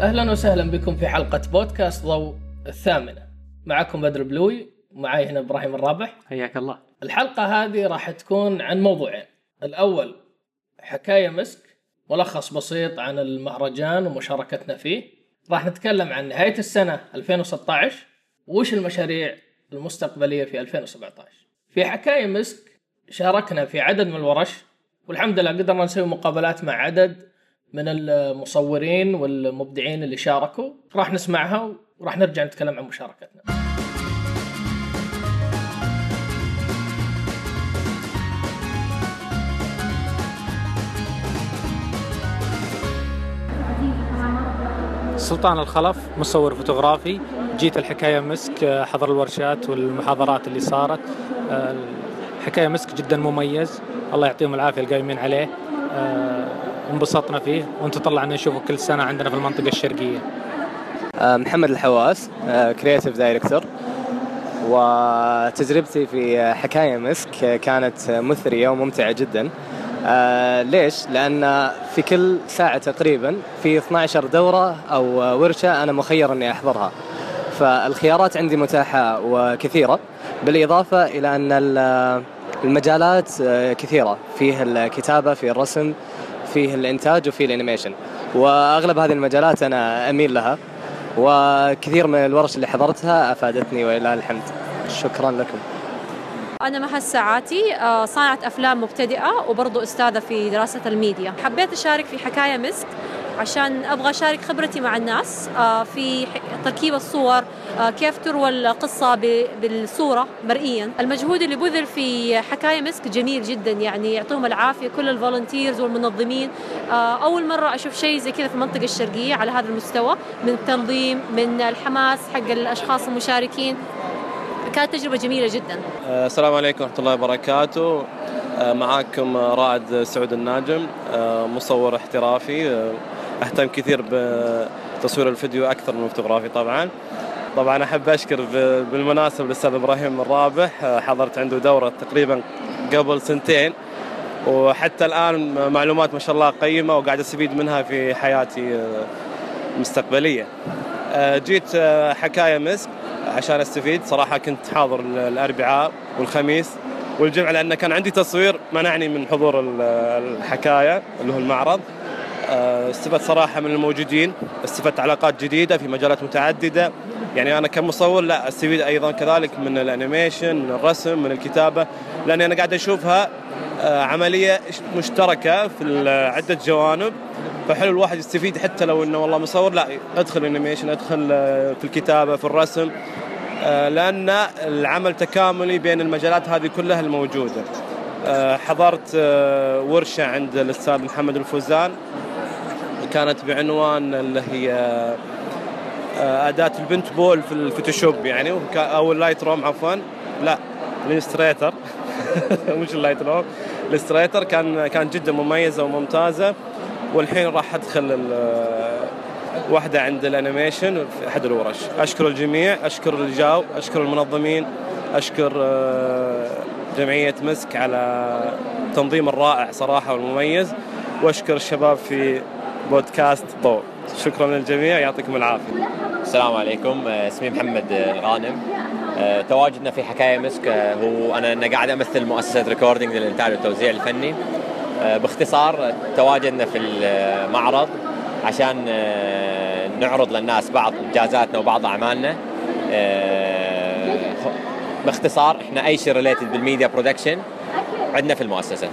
أهلا وسهلا بكم في حلقة بودكاست ضوء الثامنة. معكم بدر بلوي ومعي هنا إبراهيم الرابح. حياك الله. الحلقة هذه راح تكون عن موضوعين. الأول حكاية مسك ملخص بسيط عن المهرجان ومشاركتنا فيه. راح نتكلم عن نهاية السنة 2016 وش المشاريع المستقبلية في 2017 في حكاية مسك شاركنا في عدد من الورش والحمد لله قدرنا نسوي مقابلات مع عدد من المصورين والمبدعين اللي شاركوا. راح نسمعها وراح نرجع نتكلم عن مشاركتنا. سلطان الخلف مصور فوتوغرافي. جيت الحكاية مسك حضر الورشات والمحاضرات اللي صارت. الحكاية مسك جدا مميز. الله يعطيهم العافية القايمين عليه. انبسطنا فيه ونتطلع ان نشوفه كل سنة عندنا في المنطقة الشرقية. محمد الحواس creative director وتجربتي في حكاية مسك كانت مثرية وممتعة جدا. آه ليش؟ لأن في كل ساعة تقريبا في 12 دورة أو ورشة أنا مخير أني أحضرها. فالخيارات عندي متاحة وكثيرة بالإضافة إلى أن المجالات كثيرة. فيه الكتابة فيه الرسم فيه الإنتاج وفيه ال animation. وأغلب هذه المجالات أنا أميل لها. وكثير من الورش اللي حضرتها أفادتني ولله الحمد. شكرا لكم. أنا مها الساعاتي صانعة أفلام مبتدئة وبرضو أستاذة في دراسة الميديا. حبيت أشارك في حكاية مسك. عشان أبغى أشارك خبرتي مع الناس في تركيب الصور كيف تروى القصة بالصورة مرئيا. المجهود اللي بذل في حكاية مسك جميل جدا يعني يعطيهم العافية كل الفولنتيرز والمنظمين. أول مرة أشوف شيء زي كذا في المنطقة الشرقية على هذا المستوى من التنظيم من الحماس حق الأشخاص المشاركين. كانت تجربة جميلة جدا. السلام عليكم ورحمة الله وبركاته. معاكم رائد سعود الناجم مصور احترافي أهتم كثير بتصوير الفيديو أكثر من الفوتوغرافي طبعا. طبعا أحب أشكر بالمناسبة الأستاذ إبراهيم الرابح حضرت عنده دورة تقريبا قبل سنتين وحتى الآن معلومات ما شاء الله قيمة وقاعد أستفيد منها في حياتي المستقبليه جيت حكاية مسك عشان أستفيد. صراحة كنت حاضر الأربعاء والخميس والجمعه لأن كان عندي تصوير منعني من حضور الحكاية اللي هو المعرض. استفدت صراحة من الموجودين استفدت علاقات جديدة في مجالات متعددة. يعني أنا كمصور لا أستفيد أيضا كذلك من ال animation من الرسم من الكتابة. لأني أنا قاعد أشوفها عملية مشتركة في عدة جوانب. فحلو الواحد يستفيد حتى لو إنه والله مصور. لا أدخل animation أدخل في الكتابة في الرسم. لأن العمل تكاملي بين المجالات هذه كلها الموجودة. حضرت ورشة عند الأستاذ محمد الفوزان. كانت بعنوان اللي هي أداة ال pen tool في ال Photoshop يعني أو ال Lightroom عفوا. لا ال Illustrator مش ال Lightroom. ال Illustrator كان كان جدا مميزة وممتازة. والحين راح أدخل واحدة عند ال animation في أحد الورش. أشكر الجميع أشكر اللي جاوا أشكر المنظمين أشكر جمعية مسك على التنظيم الرائع صراحة والمميز. وأشكر الشباب في بودكاست ضوء شكرا للجميع يعطيكم العافية. السلام عليكم. اسمي محمد الغانم تواجدنا في حكاية مسك هو أنا أنا قاعد أمثل مؤسسة Recording للإنتاج والتوزيع الفني. باختصار تواجدنا في المعرض عشان نعرض للناس بعض إنجازاتنا وبعض أعمالنا. باختصار إحنا أي شيء related بال media production عندنا في المؤسسة.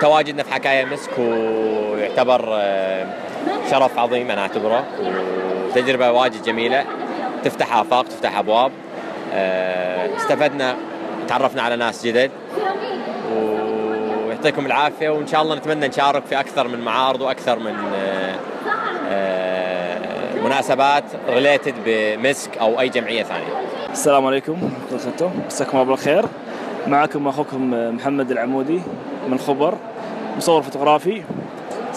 تواجدنا في حكاية مسك ويعتبر شرف عظيم أنا أعتبره وتجربة واجد جميلة. تفتح آفاق تفتح أبواب استفدنا تعرفنا على ناس جدد. ويعطيكم العافية وإن شاء الله نتمنى نشارك في أكثر من معارض وأكثر من مناسبات related بمسك أو أي جمعية ثانية. السلام عليكم ورحمه الله مساكم الله بالخير. معكم أخوكم محمد العمودي من خبر مصور فوتوغرافي.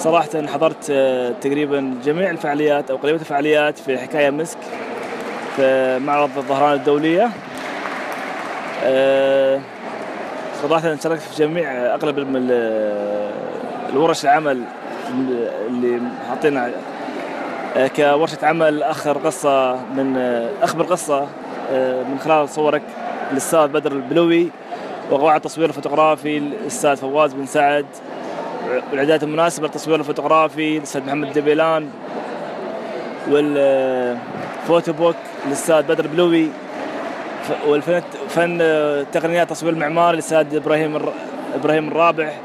صراحة حضرت تقريبا جميع الفعاليات أو قريبة الفعاليات في حكاية مسك في معرض الظهران الدولية. صراحة شاركت في جميع أغلب الورش العمل اللي حاطين آه، كورشة عمل أخر قصة من آه، أخبر قصة آه، من خلال صورك الأستاذ بدر البلوي وقواعد التصوير الفوتوغرافي الأستاذ فواز بن سعد. والإعدادات المناسبة للتصوير الفوتوغرافي الأستاذ محمد دبيلان وال photo book الأستاذ بدر البلوي ف- والفن فن تقنيات تصوير المعماري الأستاذ إبراهيم الر- إبراهيم الرابح.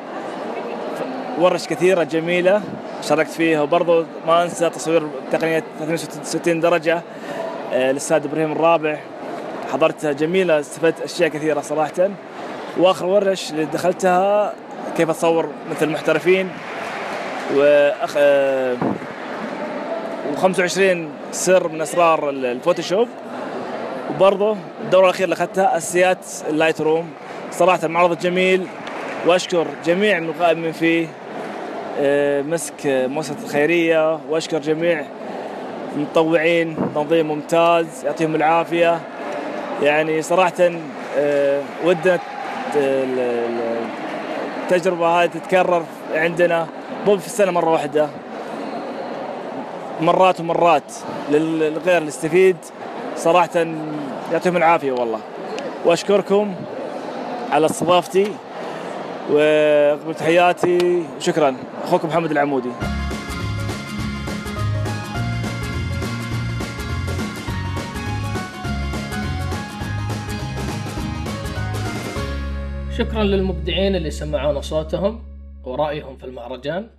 ورش كثيرة جميلة شاركت فيها وبرضه ما أنسى تصوير تقنية 360 درجة آه، الاستاذ إبراهيم الرابح. حضرتها جميلة استفدت أشياء كثيرة صراحة. وآخر ورش اللي دخلتها كيف أتصور مثل المحترفين؟ وأخ... آه، و25 سر من أسرار ال- الفوتوشوب. وبرضه الدورة الأخيرة اللي أخذتها أساسيات اللايت روم. صراحة معرض جميل وأشكر جميع القائمين فيه. آه، مسك مؤسسة الخيرية وأشكر جميع المتطوعين تنظيم ممتاز يعطيهم العافية. يعني صراحة آه، ودنا التجربة هذه تتكرر عندنا مو في السنة مرة واحدة. مرات ومرات لل- للغير اللي يستفيد صراحة يعطيهم العافية والله. وأشكركم على استضافتي وأقبل تحياتي. وشكرا أخوكم محمد العمودي. شكرا للمبدعين اللي سمعونا صوتهم ورأيهم في المهرجان.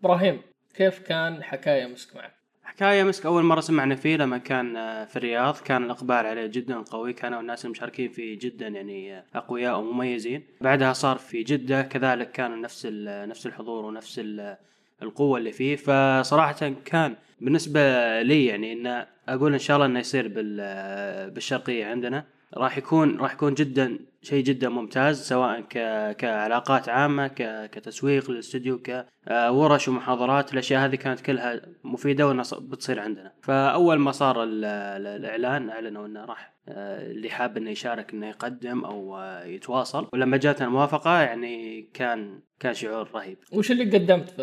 إبراهيم كيف كان حكاية مسك معك؟ حكاية مسك. أول مرة سمعنا فيه لما كان آه، في الرياض. كان الإقبال عليه جدا قوي. كانوا الناس المشاركين فيه جدا يعني آه، أقوياء ومميزين. بعدها صار في جدة. كذلك كان نفس ال- نفس الحضور ونفس ال- القوة اللي فيه. فصراحة كان بالنسبة لي يعني إن أقول إن شاء الله إنه يصير بال- بالشرقية عندنا. راح يكون راح يكون جدا شيء جدا ممتاز سواء ك... كعلاقات عامة ك... كتسويق للاستوديو كورش ومحاضرات الأشياء هذه كانت كلها مفيدة وإنها ص- بتصير عندنا. فأول ما صار ال... ال- الإعلان أعلنوا إنه راح آه، اللي حاب إنه يشارك إنه يقدم أو آه، يتواصل. ولما جاتنا الموافقة يعني كان كان شعور رهيب. وش اللي قدمت في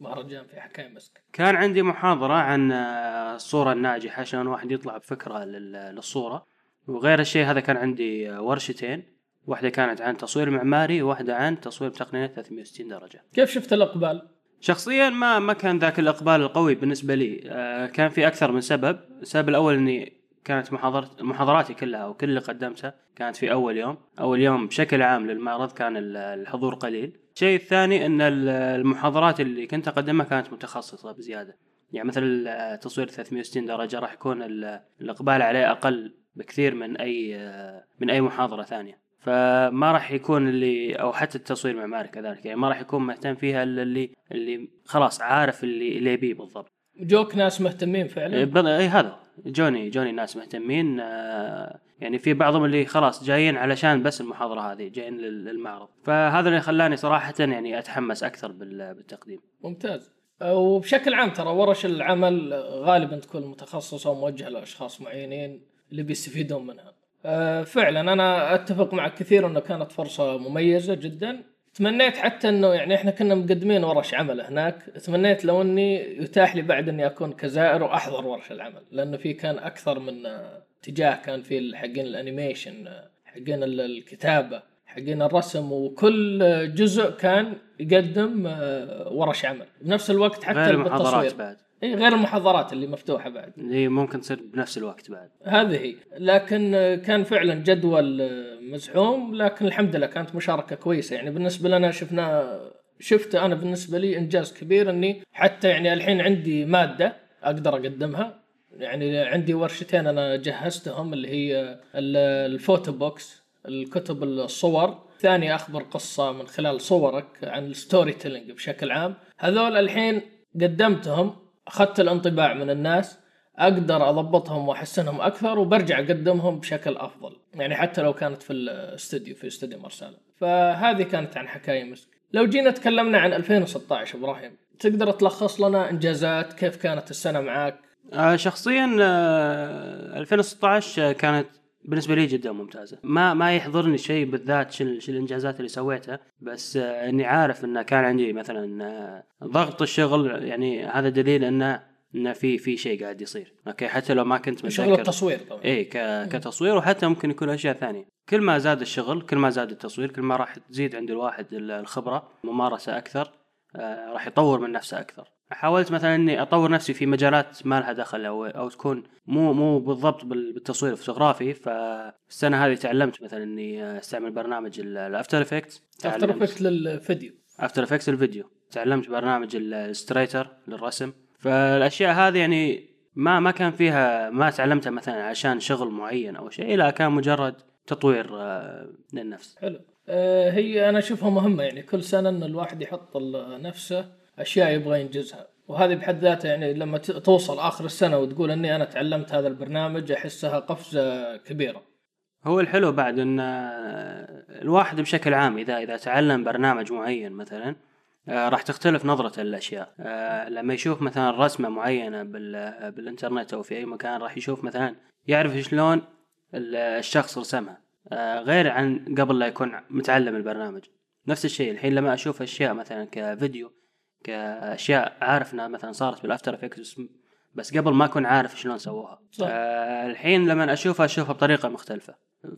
المهرجان في حكاية مسك؟ كان عندي محاضرة عن آه، الصورة الناجحة عشان الواحد يطلع بفكرة لل- للصورة. وغير الشيء هذا كان عندي آه، ورشتين. واحدة كانت عن تصوير معماري وواحدة عن تصوير بتقنية 360 درجة. كيف شفت الإقبال؟ شخصيا ما ما كان ذاك الإقبال القوي بالنسبة لي. آه، كان في أكثر من سبب. السبب الأول أني كانت محاضرة محاضراتي كلها وكل اللي قدمتها كانت في أول يوم. أول يوم بشكل عام للمعرض كان ال- الحضور قليل. الشيء الثاني أن ال- المحاضرات اللي كنت أقدمها كانت متخصصة بزيادة. يعني مثل آه، تصوير 360 درجة راح يكون ال- الإقبال عليه أقل بكثير من آه، من أي محاضرة ثانية. فما راح يكون اللي أو حتى التصوير المعماري كذلك يعني ما راح يكون مهتم فيها إلا اللي اللي خلاص عارف اللي اللي يبيه بالضبط. جوك ناس مهتمين فعلا؟ بل- اي هذا. جوني جوني ناس مهتمين آه، يعني في بعضهم اللي خلاص جايين علشان بس المحاضرة هذه جايين لل- للمعرض. فهذا اللي خلاني صراحة يعني أتحمس أكثر بال- بالتقديم. ممتاز. وبشكل عام ترى ورش العمل غالبا تكون متخصصة وموجهة لأشخاص معينين. اللي بيستفيدون منها. آه، فعلا أنا أتفق معك كثير أنه كانت فرصة مميزة جدا. تمنيت حتى أنه يعني إحنا كنا مقدمين ورش عمل هناك. تمنيت لو أني يتاح لي بعد أني أكون كزائر وأحضر ورش العمل لأنه في كان أكثر من آه، اتجاه كان في حقين الأنيميشن آه، حقين ال- الكتابة حقين الرسم وكل جزء كان يقدم ورش عمل. بنفس الوقت حتى بالتصوير. بعد. اي غير المحاضرات اللي مفتوحة بعد. اللي ممكن تصير بنفس الوقت بعد. هذه هي. لكن آه، كان فعلا جدول آه، مزحوم لكن الحمد لله كانت مشاركة كويسة. يعني بالنسبة لنا شفنا شفت أنا بالنسبة لي إنجاز كبير إني حتى يعني الحين عندي مادة أقدر أقدمها. يعني عندي ورشتين أنا جهزتهم اللي هي ال- ال photo books الكتب الصور. ثاني أخبر قصة من خلال صورك عن ال storytelling بشكل عام. هذول الحين قدمتهم. أخذت الانطباع من الناس أقدر أضبطهم وأحسنهم أكثر وبرجع أقدمهم بشكل أفضل يعني حتى لو كانت في الاستوديو في استوديو مرسالة فهذه كانت عن حكاية مسك. لو جينا تكلمنا عن 2016 إبراهيم تقدر تلخص لنا إنجازات كيف كانت السنة معاك آه، شخصيا آه، 2016 كانت بالنسبة لي جدا ممتازة. ما ما يحضرني شيء بالذات شو الإنجازات اللي سويتها بس آه، إني عارف انه كان عندي مثلا آه، ضغط الشغل يعني هذا دليل انه انه في في شيء قاعد يصير. أوكي حتى لو ما كنت شغل متذكر التصوير طبعا. ك... كتصوير وحتى ممكن يكون أشياء ثانية. كل ما زاد الشغل كل ما زاد التصوير كل ما راح تزيد عند الواحد ال- الخبرة ممارسة أكثر آه راح يطور من نفسه أكثر. حاولت مثلا إني أطور نفسي في مجالات ما لها دخل أو أو تكون مو مو بالضبط بال- بالتصوير الفوتوغرافي فالسنة هذه تعلمت مثلا إني أستعمل برنامج ال After Effects After Effects للفيديو. After Effects الفيديو تعلمت برنامج ال Illustrator للرسم. فالأشياء هذه يعني ما ما كان فيها ما تعلمتها مثلا عشان شغل معين أو شيء لا كان مجرد تطوير آه، للنفس. حلو. آه، هي أنا أشوفها مهمة يعني كل سنة إن الواحد يحط نفسه أشياء يبغى ينجزها. وهذه بحد ذاتها يعني لما توصل آخر السنة وتقول إني أنا تعلمت هذا البرنامج أحسها قفزة كبيرة. هو الحلو بعد إن آه، الواحد بشكل عام إذا إذا تعلم برنامج معين مثلا آه، راح تختلف نظرته للاشياء آه، لما يشوف مثلا رسمة معينة بال- بالإنترنت أو في أي مكان راح يشوف مثلا يعرف شلون ال- الشخص رسمها. غير عن قبل لا يكون متعلم البرنامج. نفس الشيء الحين لما أشوف أشياء مثلا كفيديو كاشياء عارف إنها مثلا صارت بالأفتر إفكتس بس قبل ما أكون عارف شلون سووها. صح. آه الحين لما أشوفها أشوفها بطريقة مختلفة.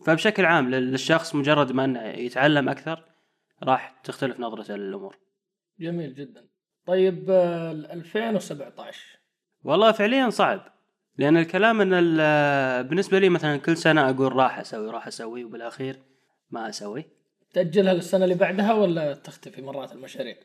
فبشكل عام لل- للشخص مجرد ما إنه يتعلم أكثر راح تختلف نظرته للامور جميل جدا. طيب آه، 2017 والله فعليا صعب لأن الكلام إن ال- بالنسبة لي مثلا كل سنة أقول راح أسوي راح أسوي وبالأخير ما أسوي. تأجلها للسنة اللي بعدها ولا تختفي مرات المشاريع؟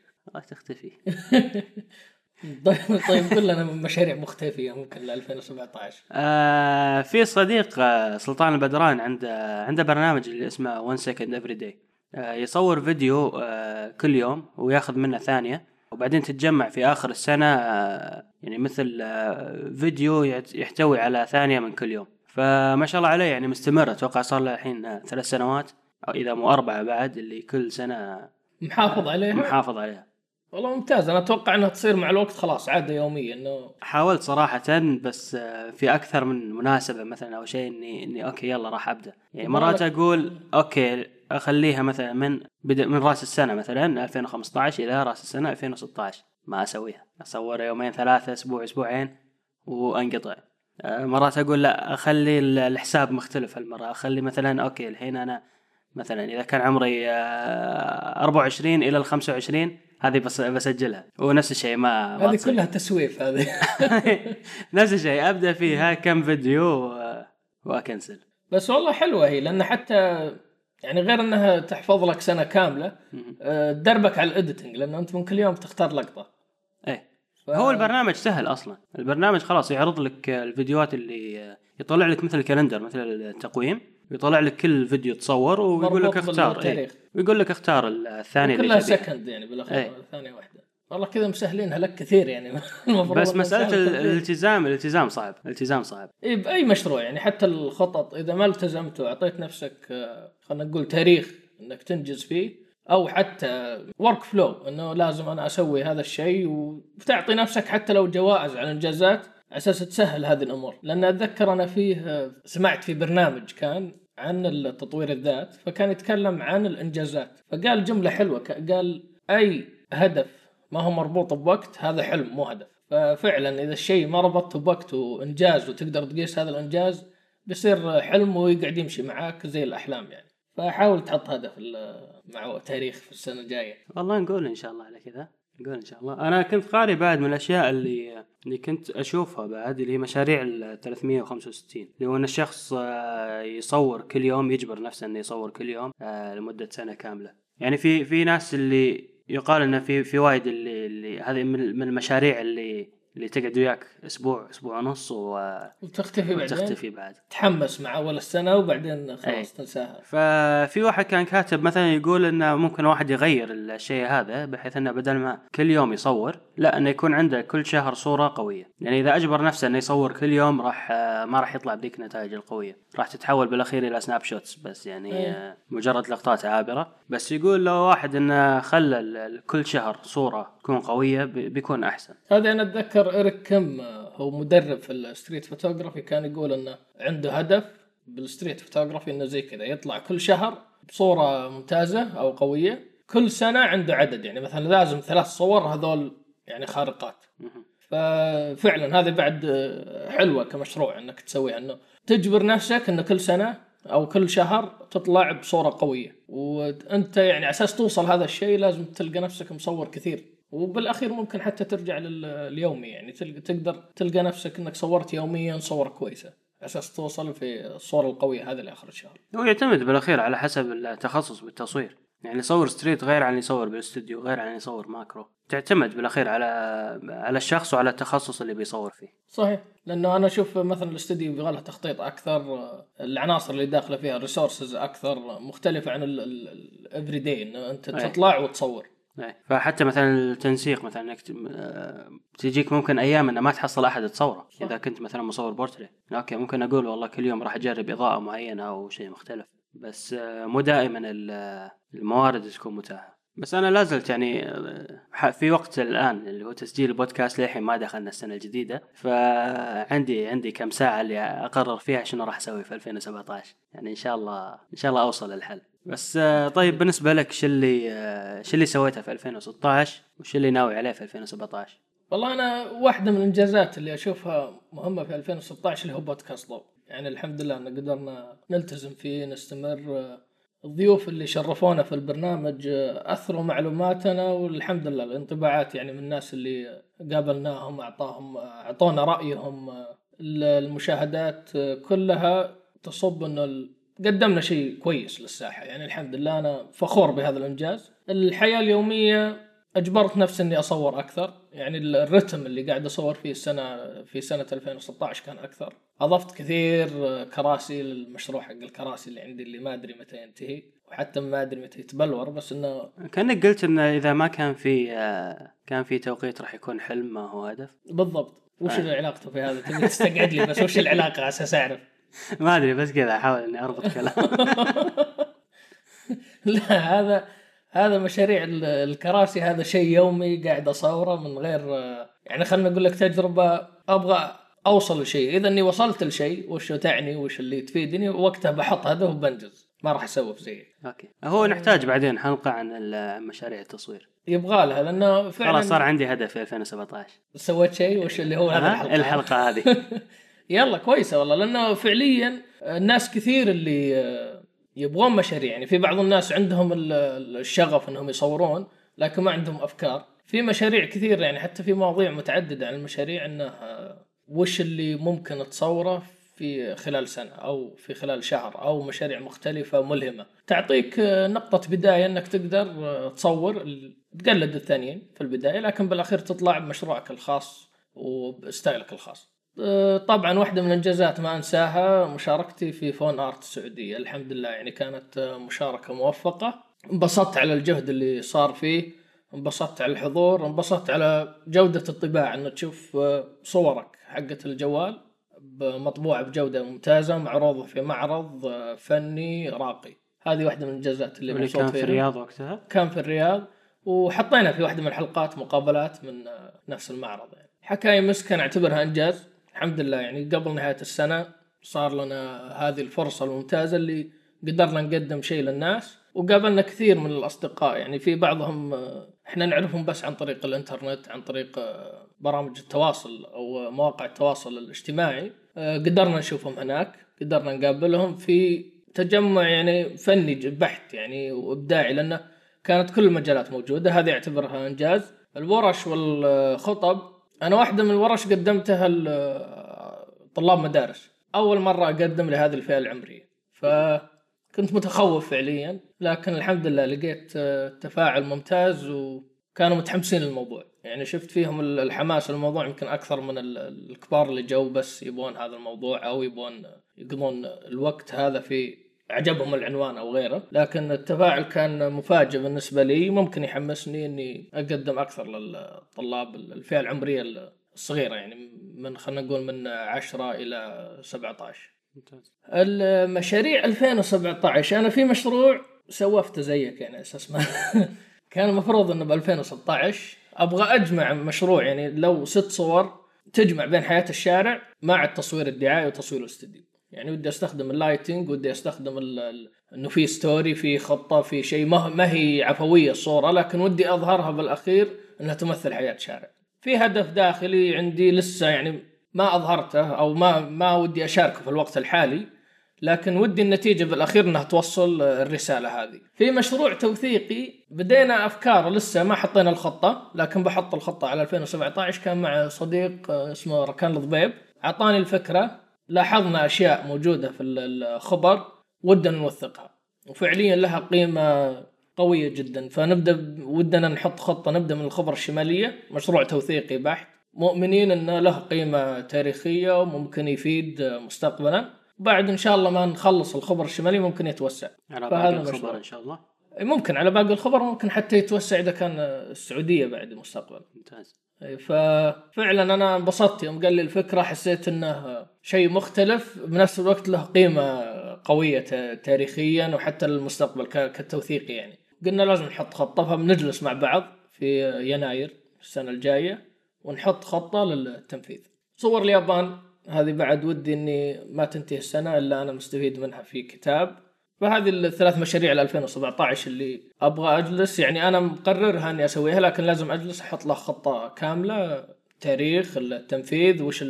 تختفي. طيب طيب قل لنا من مشاريع مختفية ممكن ل 2017 آه في صديق آه سلطان البدران عنده عنده برنامج اللي اسمه 1 second every day. آه يصور فيديو آه كل يوم وياخذ منه ثانية وبعدين تتجمع في آخر السنة آه يعني مثل آه فيديو يحتوي على ثانية من كل يوم. فما شاء الله عليه يعني مستمر. أتوقع صار له الحين آه، ثلاث سنوات أو إذا مو أربعة بعد اللي كل سنة محافظ عليها؟ محافظ عليها. والله ممتاز. أنا أتوقع إنها تصير مع الوقت خلاص عادة يوميه إنه حاولت صراحة بس آه، في أكثر من مناسبة مثلا أو شيء إني إني okay يلا راح أبدأ. يعني مرات أقول okay أخليها مثلا من بدء من رأس السنة مثلا 2015 إلى رأس السنة 2016 ما أسويها. أصور يومين ثلاثة أسبوع أسبوعين وأنقطع. آه، مرات أقول لا أخلي ال- الحساب مختلف هالمرة. أخلي مثلا أوكي الحين أنا مثلا إذا كان عمري آه، 24 إلى ال 25 هذه بس بسجلها. ونفس الشيء ما هذه. كلها تسويف هذه. نفس الشيء. أبدأ فيها كم فيديو وأ cancel. بس والله حلوة هي لأن حتى يعني غير إنها تحفظ لك سنة كاملة آه، تدربك على ال editing لأنه أنت ممكن اليوم تختار لقطة. إيه. ف... هو البرنامج سهل أصلا. البرنامج خلاص يعرض لك الفيديوهات اللي يطلع لك مثل ال calendar مثل التقويم. يطلع لك كل فيديو تصور ويقول لك اختار بالتاريخ. إيه. ويقول لك اختار الثاني اللي كلها. second يعني بالأخير إيه. ثانية واحدة والله كذا مسهلينها لك كثير يعني المفروض بس مسألة. الالتزام الالتزام صعب الالتزام صعب اي بأي مشروع يعني حتى الخطط إذا ما التزمت وأعطيت نفسك آه، خلينا نقول تاريخ إنك تنجز فيه أو حتى ورك فلو إنه لازم أنا أسوي هذا الشيء وتعطي نفسك حتى لو جوائز على الانجازات أساس تسهل هذه الأمور. لأن أتذكر أنا فيه سمعت في برنامج كان عن التطوير الذات فكان يتكلم عن الإنجازات. فقال جملة حلوة قال أي هدف ما هو مربوط بوقت هذا حلم مو هدف. ففعلا إذا الشيء ما ربطته بوقت وإنجاز وتقدر تقيس هذا الإنجاز بيصير حلم ويقعد يمشي معاك زي الأحلام يعني. فحاول تحط هدف مع تاريخ في السنة الجاية. والله نقول إن شاء الله على كذا. نقول إن شاء الله. أنا كنت قاري بعد من الأشياء اللي اللي كنت أشوفها بعد اللي هي مشاريع ال 365 اللي هو إن الشخص آه، يصور كل يوم يجبر نفسه إنه يصور كل يوم آه، لمدة سنة كاملة. يعني في في ناس اللي يقال إنه في في وايد اللي, اللي هذه من من المشاريع اللي اللي تقعد وياك أسبوع أسبوع ونص و- وتختفي بعدين؟ وتختفي بعد. تحمس مع أول السنة وبعدين أي. خلاص تنساها. ففي واحد كان كاتب مثلا يقول إنه ممكن واحد يغير الشيء هذا بحيث إنه بدل ما كل يوم يصور لا إنه يكون عنده كل شهر صورة قوية. يعني إذا أجبر نفسه إنه يصور كل يوم راح آه، ما راح يطلع بذيك النتائج القوية. راح تتحول بالأخير إلى snapshots بس يعني أي. آه، مجرد لقطات عابرة. بس يقول لو واحد إنه خلى كل شهر صورة تكون قوية بي- بيكون أحسن. هذا أنا أتذكر ايريك كيم آه، هو مدرب في ال street photography كان يقول إنه عنده هدف بال street photography إنه زي كذا يطلع كل شهر بصورة ممتازة أو قوية كل سنة عنده عدد يعني مثلا لازم ثلاث صور هذول يعني خارقات. ففعلا هذه بعد آه، حلوة كمشروع إنك تسويها إنه تجبر نفسك إنه كل سنة أو كل شهر تطلع بصورة قوية. وأنت يعني على أساس توصل هذا الشيء لازم تلقى نفسك مصور كثير. وبالأخير ممكن حتى ترجع لليومي يعني تقدر تلقى نفسك إنك صورت يوميا صوره كويسة على أساس توصل في الصورة القوية هذه لاخر الشهر. هو يعتمد بالأخير على حسب التخصص بالتصوير يعني يصور street غير عن يصور بالاستوديو غير عن يصور macro تعتمد بالأخير على على الشخص وعلى التخصص اللي بيصور فيه صحيح لأنه أنا أشوف مثلا الاستوديو يبغى له تخطيط أكثر العناصر اللي داخلة فيها resources أكثر مختلفة عن ال everyday انه أنت. تطلع وتصور. فحتى مثلا التنسيق مثلا إنك آه، تجيك ممكن أيام إنه ما تحصل أحد تصوره إذا كنت مثلا مصور portrait. okay ممكن أقول والله كل يوم راح أجرب إضاءة معينة أو شيء مختلف. بس آه، مو دائما ال- الموارد تكون متاحة. بس أنا لازلت يعني آه، في وقت الآن اللي هو تسجيل البودكاست للحين ما دخلنا السنة الجديدة. فعندي عندي كم ساعة اللي أقرر فيها شنو راح أسوي في 2017 يعني إن شاء الله إن شاء الله أوصل للحل. بس آه، طيب بالنسبة لك شو اللي آه، شو اللي سويته في 2016 وش اللي ناوي عليه في 2017 والله أنا واحدة من الإنجازات اللي أشوفها مهمة في 2016 اللي هو بودكاست ضوء. يعني الحمد لله إن قدرنا نلتزم فيه نستمر. الضيوف اللي شرفونا في البرنامج أثروا معلوماتنا والحمد لله الانطباعات يعني من الناس اللي قابلناهم أعطاهم أعطونا رأيهم المشاهدات كلها تصب إنه قدمنا شيء كويس للساحة. يعني الحمد لله أنا فخور بهذا الإنجاز. الحياة اليومية أجبرت نفسي إني أصور أكثر. يعني الرتم اللي قاعد أصور فيه السنة في سنة 2016 كان أكثر. أضفت كثير كراسي للمشروع حق الكراسي اللي عندي اللي ما أدري متى ينتهي. وحتى ما أدري متى يتبلور بس إنه كأنك قلت إنه إذا ما كان في كان في توقيت راح يكون حلم ما هو هدف. بالضبط. وش آه. علاقته في هذا؟ تبي تستقعد لي بس وش العلاقة على أساس أعرف؟ ما أدري بس كذا أحاول إني أربط كلام. لا هذا هذا مشاريع ال- الكراسي هذا شيء يومي قاعد أصوره من غير يعني خلينا نقول لك تجربة أبغى أوصل لشيء. إذا إني وصلت لشيء وش تعني وش اللي تفيدني وقتها بحط هدف وبنجز. ما راح اسوف زيك okay. هو نحتاج بعدين حلقة عن مشاريع التصوير. يبغى لها لأنه فعلا خلاص صار عندي هدف في 2017 سويت شيء وش اللي هو هذا؟ الحلقة؟ الحلقة هذه. يلا كويسة والله لأنه فعليا الناس كثير اللي يبغون مشاريع. يعني في بعض الناس عندهم ال- ال- الشغف إنهم يصورون لكن ما عندهم أفكار. في مشاريع كثير يعني حتى في مواضيع متعددة عن المشاريع إنه وش اللي ممكن تصوره في خلال سنة أو في خلال شهر أو مشاريع مختلفة ملهمة. تعطيك نقطة بداية إنك تقدر تصور تقلد الثانيين في البداية لكن بالأخير تطلع بمشروعك الخاص وبستايلك الخاص. طبعا واحدة من الإنجازات ما أنساها مشاركتي في فون آرت السعودية الحمد لله يعني كانت أه، مشاركة موفقة. انبسطت على الجهد اللي صار فيه انبسطت على الحضور انبسطت على جودة الطباعة إنه تشوف أه، صورك حقة الجوال مطبوعة بجودة ممتازة معروضة في معرض فني راقي. هذه واحدة من الإنجازات اللي اللي كان في. الرياض وقتها؟ كان في الرياض. وحطينا في واحدة من الحلقات مقابلات من آه، نفس المعرض يعني. حكاية مسك أنا أعتبرها إنجاز. الحمد لله. يعني قبل نهاية السنة صار لنا هذه الفرصة الممتازة اللي قدرنا نقدم شيء للناس وقابلنا كثير من الأصدقاء. يعني في بعضهم آه، إحنا نعرفهم بس عن طريق الإنترنت عن طريق آه، برامج التواصل أو مواقع التواصل الاجتماعي. آه، قدرنا نشوفهم هناك قدرنا نقابلهم في تجمع يعني فني بحت يعني وإبداعي لأنه كانت كل المجالات موجودة. هذه اعتبرها إنجاز. الورش والخطب أنا واحدة من الورش قدمتها طلاب مدارس. أول مرة أقدم لهذه الفئة العمرية. فكنت متخوف فعليا لكن الحمد لله لقيت آه، تفاعل ممتاز وكانوا متحمسين للموضوع. يعني شفت فيهم ال- الحماس للموضوع يمكن أكثر من ال- الكبار اللي جو بس يبون هذا الموضوع أو يبون يقضون الوقت هذا في عجبهم العنوان أو غيره لكن التفاعل كان مفاجئ بالنسبة لي. ممكن يحمسني إني أقدم أكثر للطلاب الفئة العمرية الصغيرة يعني من خلينا نقول من 10 إلى 17 ممتاز. المشاريع 2017 أنا في مشروع سوفته زيك يعني أساس ما كان المفروض إنه ب 2016 أبغى أجمع مشروع يعني لو ست صور تجمع بين حياة الشارع مع التصوير الدعائي وتصوير الاستديو. يعني ودي أستخدم ال lighting ودي أستخدم إنه في story في خطة في شيء ما ما هي عفوية الصورة لكن ودي أظهرها بالأخير إنها تمثل حياة شارع في هدف داخلي عندي لسه يعني ما أظهرته أو ما ما ودي أشاركه في الوقت الحالي لكن ودي النتيجة بالأخير إنها توصل الرسالة هذه. في مشروع توثيقي بدينا أفكار لسه ما حطينا الخطة لكن بحط الخطة على 2017 كان مع صديق اسمه ركان الضبيب أعطاني الفكرة لاحظنا أشياء موجودة في الخبر ودنا نوثقها. وفعليا لها قيمة قوية جدا. فنبدأ ودنا نحط خطة نبدأ من الخبر الشمالية. مشروع توثيقي بحت. مؤمنين انه له قيمة تاريخية وممكن يفيد مستقبلا. بعد إن شاء الله ما نخلص الخبر الشمالي ممكن يتوسع. على باقي الخبر إن شاء الله. ممكن على باقي الخبر ممكن حتى يتوسع إذا كان السعودية بعد المستقبل ممتاز. ففعلا أنا انبسطت. يوم قال لي الفكرة حسيت إنه شيء مختلف. بنفس الوقت له قيمة قوية تاريخيا وحتى للمستقبل كتوثيقي يعني. قلنا لازم نحط خطة فبنجلس مع بعض في يناير السنة الجاية ونحط خطة للتنفيذ. صور اليابان. هذه بعد ودي إني ما تنتهي السنة إلا أنا مستفيد منها في كتاب. فهذه الثلاث مشاريع ل 2017 اللي أبغى أجلس يعني أنا مقررها إني أسويها لكن لازم أجلس أحط لها خطة كاملة تاريخ التنفيذ وش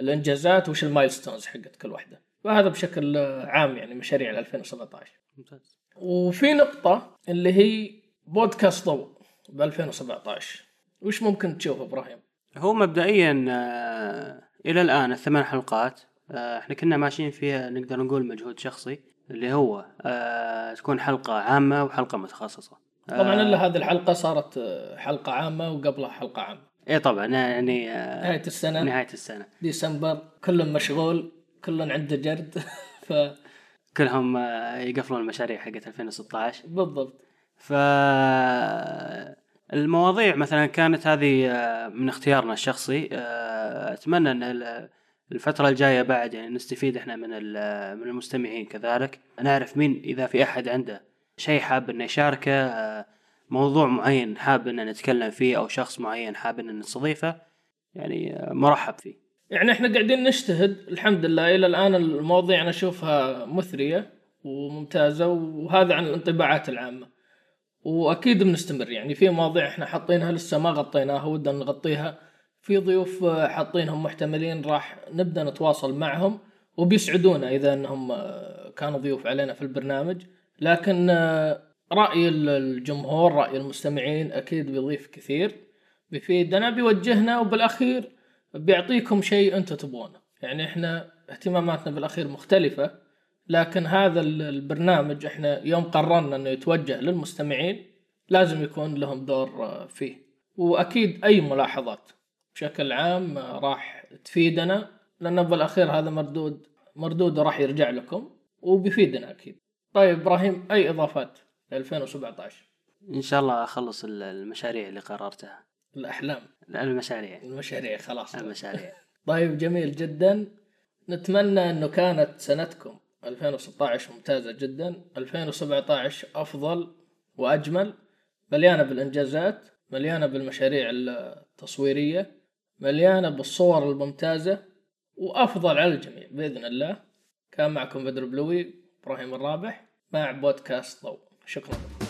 الإنجازات وش المايلستونز حقت كل واحدة فهذا بشكل عام يعني مشاريع ل 2017 ممتاز وفي نقطة اللي هي بودكاست ضوء ب 2017 وش ممكن تشوف إبراهيم؟ هو مبدئيا آه، إلى الآن الثمان حلقات آه، إحنا كنا ماشيين فيها نقدر نقول مجهود شخصي. اللي هو آه تكون حلقة عامة وحلقة متخصصة. طبعا إلا هذه الحلقة صارت حلقة عامة وقبلها حلقة عامة. إيه طبعا يعني آه نهاية السنة. نهاية السنة. ديسمبر كل مشغول كل عنده جرد. ف كلهم آه يقفلون المشاريع حقت 2016 بالضبط. ف المواضيع مثلا كانت هذه آه، من اختيارنا الشخصي. آه، أتمنى إن الفترة الجاية بعد يعني نستفيد إحنا من من المستمعين كذلك. نعرف مين إذا في أحد عنده شيء حاب إنه يشاركه آه، موضوع معين حاب ان نتكلم فيه أو شخص معين حاب ان نستضيفه يعني مرحب فيه. يعني إحنا قاعدين نجتهد الحمد لله. إلى الآن المواضيع أنا أشوفها مثرية وممتازة وهذا عن الانطباعات العامة. وأكيد بنستمر يعني في مواضيع إحنا حاطينها لسه ما غطيناها ودنا نغطيها. في ضيوف حاطينهم محتملين راح نبدأ نتواصل معهم وبيسعدونا إذا إنهم كانوا ضيوف علينا في البرنامج. لكن رأي الجمهور رأي المستمعين أكيد بيضيف كثير بيفيدنا بيوجهنا وبالأخير بيعطيكم شيء أنتم تبغونه. يعني إحنا اهتماماتنا بالأخير مختلفة لكن هذا البرنامج إحنا يوم قررنا إنه يتوجه للمستمعين لازم يكون لهم دور فيه. وأكيد أي ملاحظات بشكل عام راح تفيدنا لأن بالاخير هذا مردود مردود راح يرجع لكم وبيفيدنا أكيد. طيب إبراهيم أي إضافات ل 2017 إن شاء الله أخلص المشاريع اللي قررتها. الأحلام. المشاريع. المشاريع خلاص. المشاريع. طيب جميل جدا. نتمنى إنه كانت سنتكم 2016 ممتازة جدا. 2017 أفضل وأجمل. مليانة بالإنجازات مليانة بالمشاريع التصويرية. مليانة بالصور الممتازة وأفضل على الجميع بإذن الله. كان معكم بدر بلوي إبراهيم الرابح مع بودكاست ضوء. شكرا.